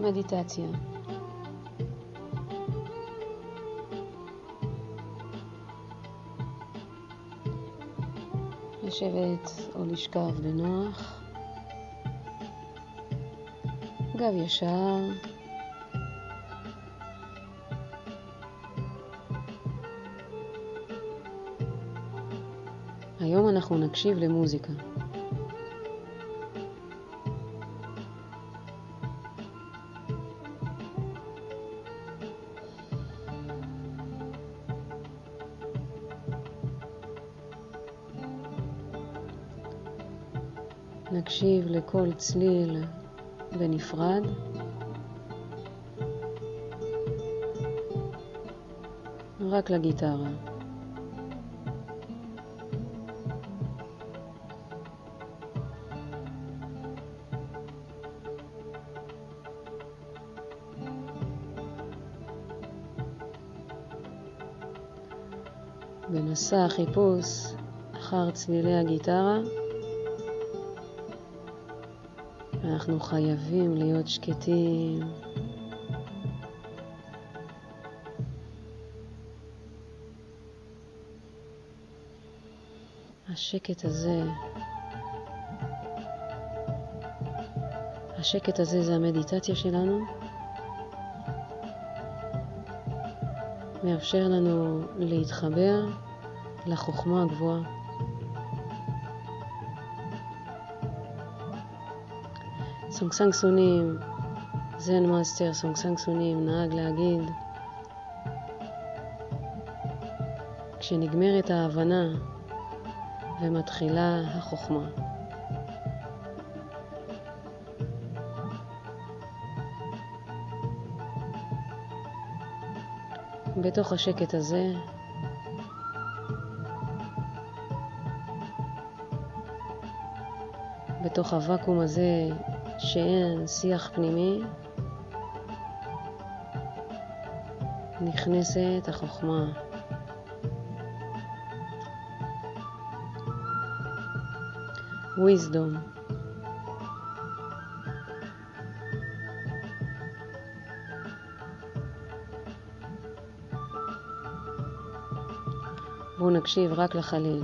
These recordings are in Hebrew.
מדיטציה. לשבת או לשכב בנוח, גב ישר, היום אנחנו נקשיב למוזיקה. נקשיב לכל צליל בנפרד. רק לגיטרה. במסע החיפוש אחר צלילי הגיטרה, אנחנו חייבים להיות שקטים. השקט הזה, השקט הזה זה המדיטציה שלנו, מאפשר לנו להתחבר לחוכמה הגבוהה. סונגסנג סונים, Zen Master סונגסנג סונים נהג להגיד כשנגמרת ההבנה ומתחילה החוכמה. בתוך השקט הזה בתוך הוואקום הזה שאין שיח פנימי, נכנסת החוכמה. wisdom. בואו נקשיב רק לחליל.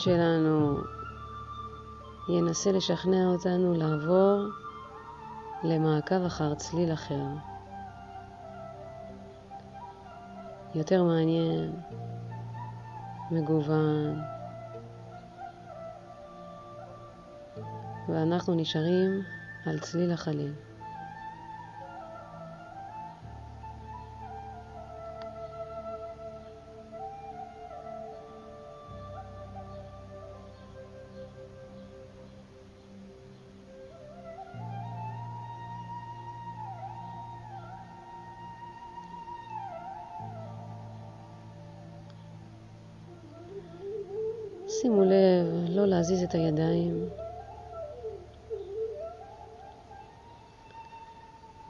שלנו ינסה לשכנע אותנו לעבור למעקב אחר צליל אחר. יותר מעניין, מגוון, ואנחנו נשארים על צליל החליל. שימו לב לא להזיז את הידיים,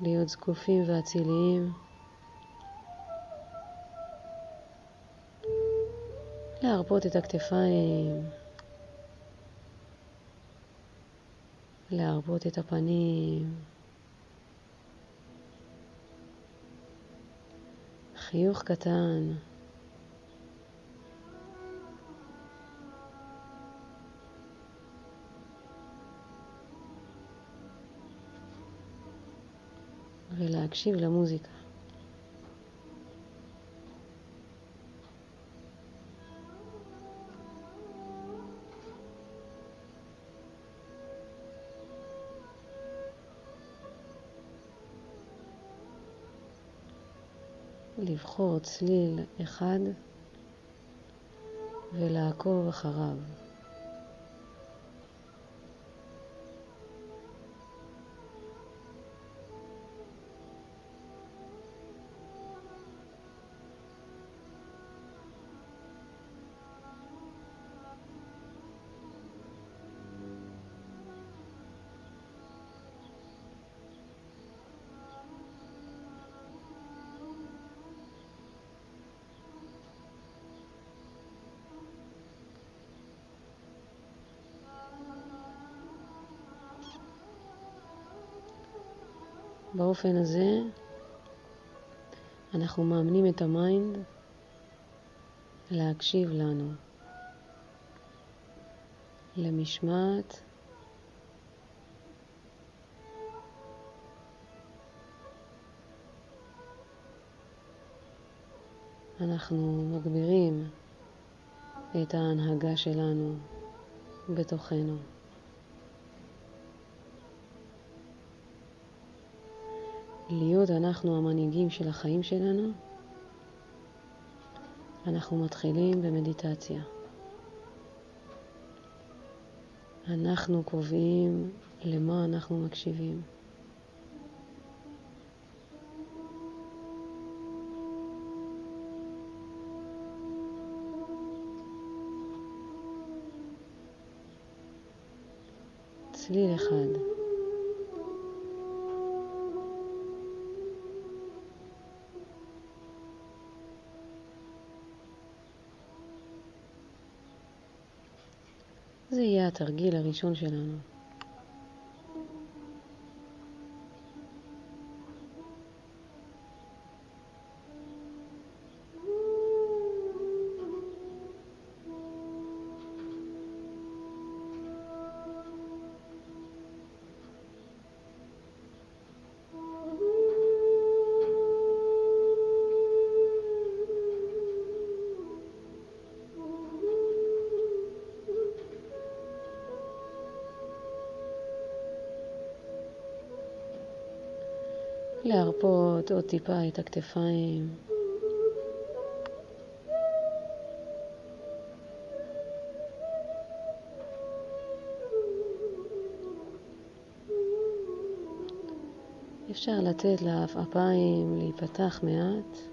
להיות זקופים ואציליים, להרפות את הכתפיים, להרפות את הפנים, חיוך קטן. ולהקשיב למוזיקה. לבחור צליל אחד ולעקוב אחריו. באופן הזה אנחנו מאמנים את ה mind להקשיב לנו, למשמעת אנחנו מגבירים את ההנהגה שלנו בתוכנו. להיות אנחנו המנהיגים של החיים שלנו, אנחנו מתחילים במדיטציה. אנחנו קובעים למה אנחנו מקשיבים. צליל אחד. התרגיל הראשון שלנו. להרפות עוד טיפה את הכתפיים. אפשר לתת לאפיים להיפתח מעט.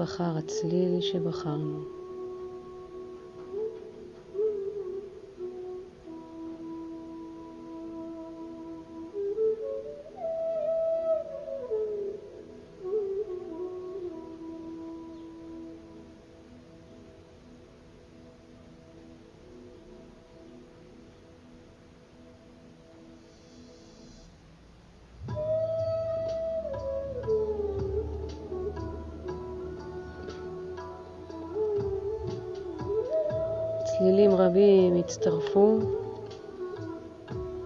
אחר הצליל שבחרנו. צלילים רבים הצטרפו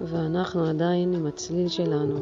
ואנחנו עדיין עם הצליל שלנו.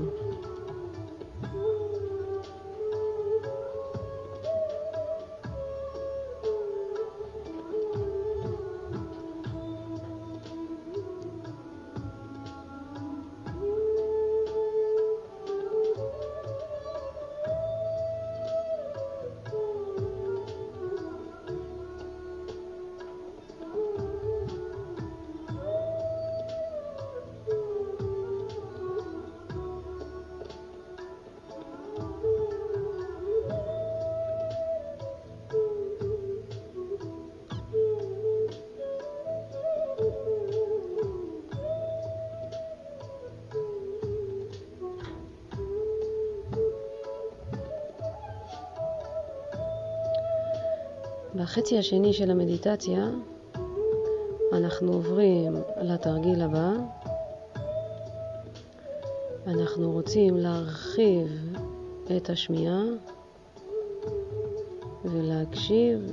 בחצי השני של המדיטציה אנחנו עוברים לתרגיל הבא. אנחנו רוצים להרחיב את השמיעה ולהקשיב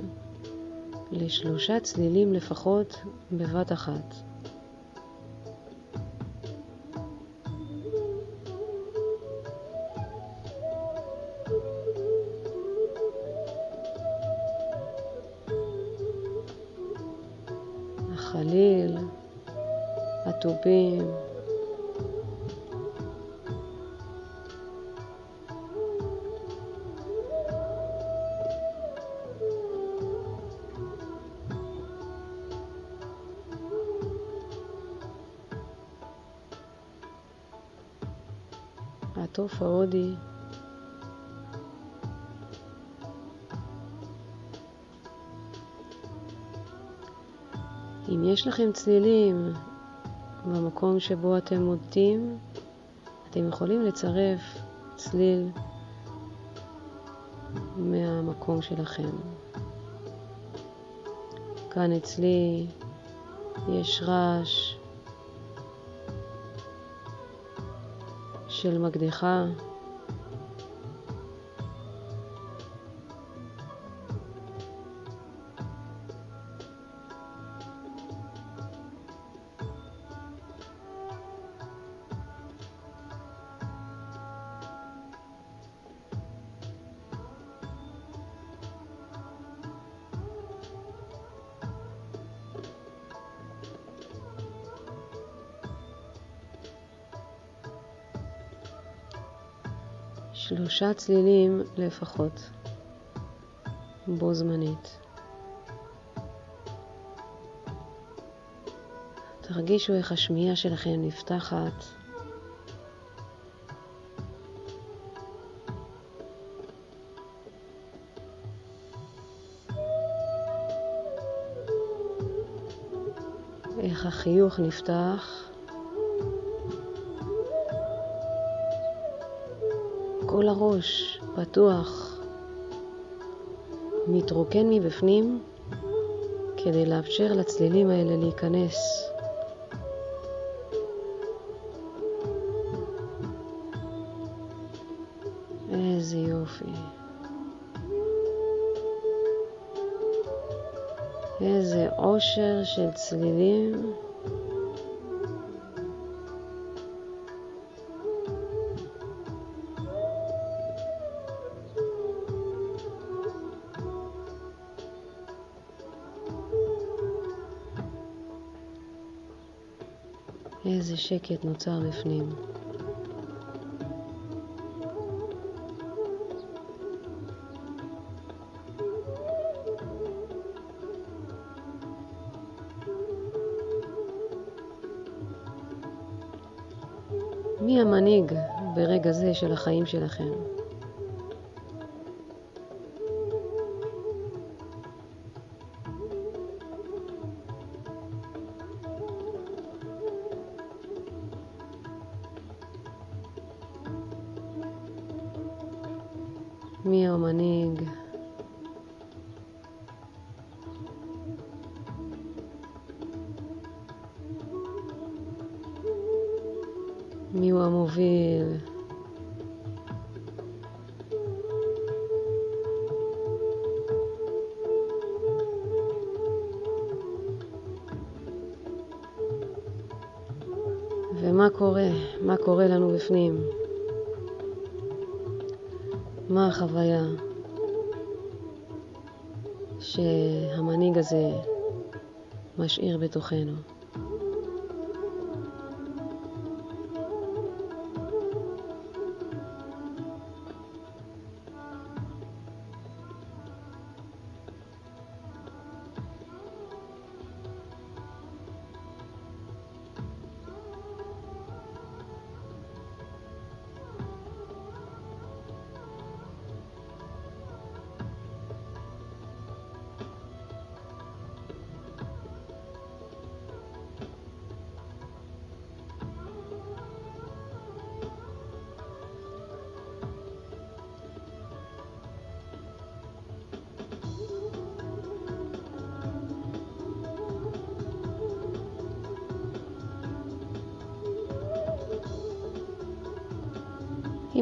לשלושה צלילים לפחות בבת אחת. התוף ההודי, אם יש לכם צלילים במקום שבו אתם מודדים, אתם יכולים לצרף צליל מהמקום שלכם. כאן אצלי יש רעש של מקדחה. שלושה צלילים לפחות, בו זמנית. תרגישו איך השמיעה שלכם נפתחת. איך החיוך נפתח. כל הראש פתוח, מתרוקן מבפנים כדי לאפשר לצלילים האלה להיכנס. איזה יופי. איזה עושר של צלילים. איזה שקט נוצר בפנים. מי המנהיג ברגע זה של החיים שלכם? ומה קורה? מה קורה לנו בפנים? מה החוויה שהמנהיג הזה משאיר בתוכנו?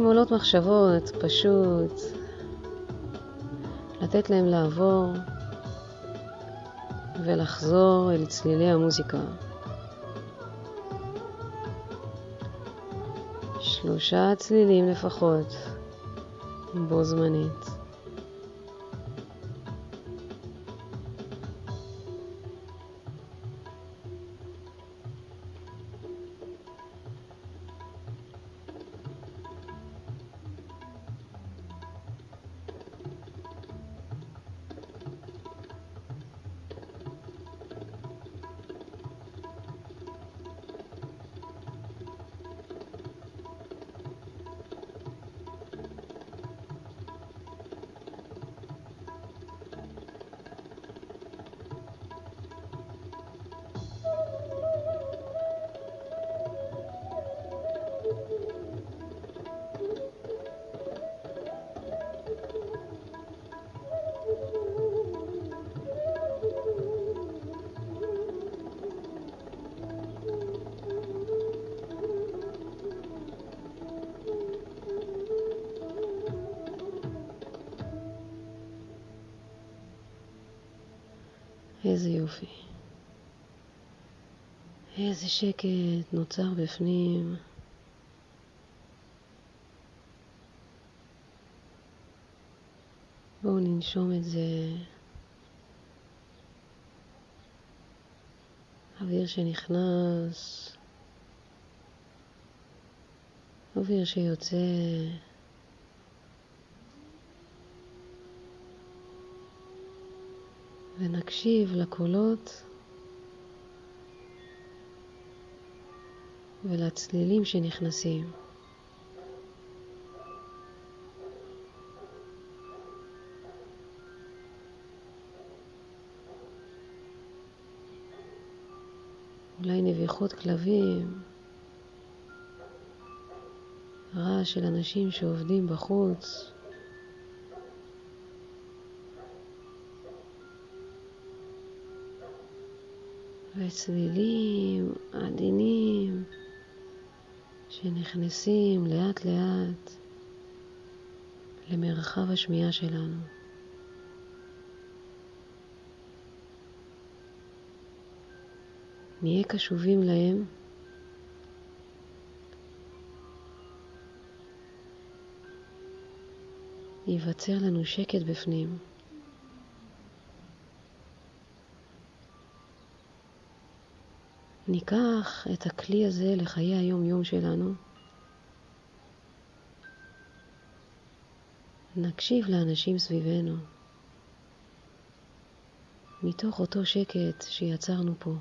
אם עולות מחשבות, פשוט לתת להם לעבור ולחזור אל צלילי המוזיקה. שלושה צלילים לפחות, בו זמנית. איזה יופי. איזה שקט נוצר בפנים. בואו ננשום את זה. אוויר שנכנס, אוויר שיוצא. ונקשיב לקולות ולצלילים שנכנסים. אולי נביחות כלבים, רעש של אנשים שעובדים בחוץ. וצלילים עדינים שנכנסים לאט לאט למרחב השמיעה שלנו. נהיה קשובים להם ייווצר לנו שקט בפנים. ניקח את הכלי הזה לחיי היום-יום שלנו. נקשיב לאנשים סביבנו, מתוך אותו שקט שיצרנו פה.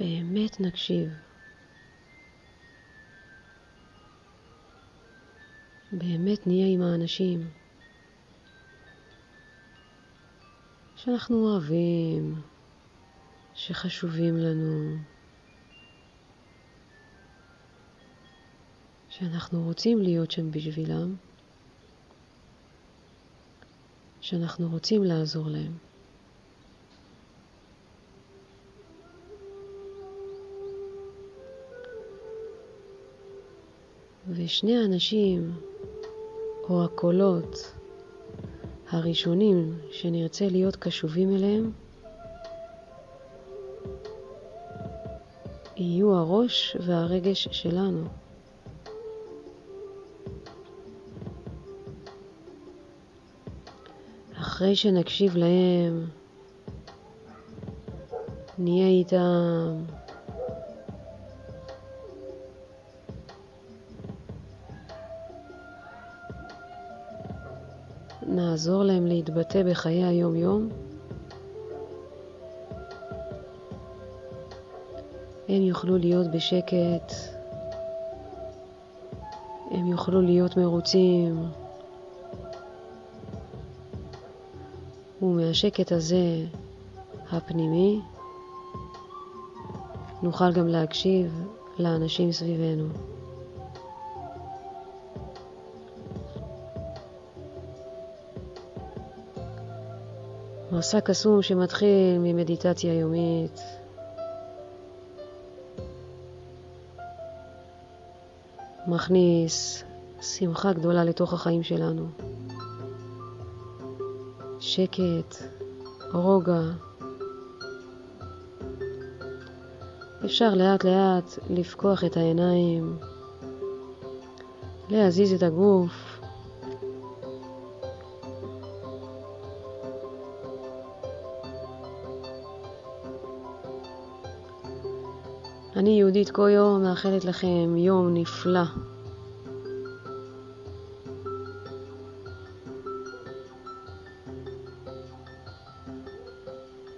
באמת נקשיב. באמת נהיה עם האנשים. שאנחנו אוהבים, שחשובים לנו, שאנחנו רוצים להיות שם בשבילם, שאנחנו רוצים לעזור להם. ושני האנשים או הקולות הראשונים שנרצה להיות קשובים אליהם יהיו הראש והרגש שלנו. אחרי שנקשיב להם, נהיה איתם נעזור להם להתבטא בחיי היום-יום. הם יוכלו להיות בשקט, הם יוכלו להיות מרוצים, ומהשקט הזה, הפנימי, נוכל גם להקשיב לאנשים סביבנו. מסע קסום שמתחיל ממדיטציה יומית. מכניס שמחה גדולה לתוך החיים שלנו. שקט, רוגע. אפשר לאט לאט לפקוח את העיניים, להזיז את הגוף, יהודית קויו מאחלת לכם יום נפלא.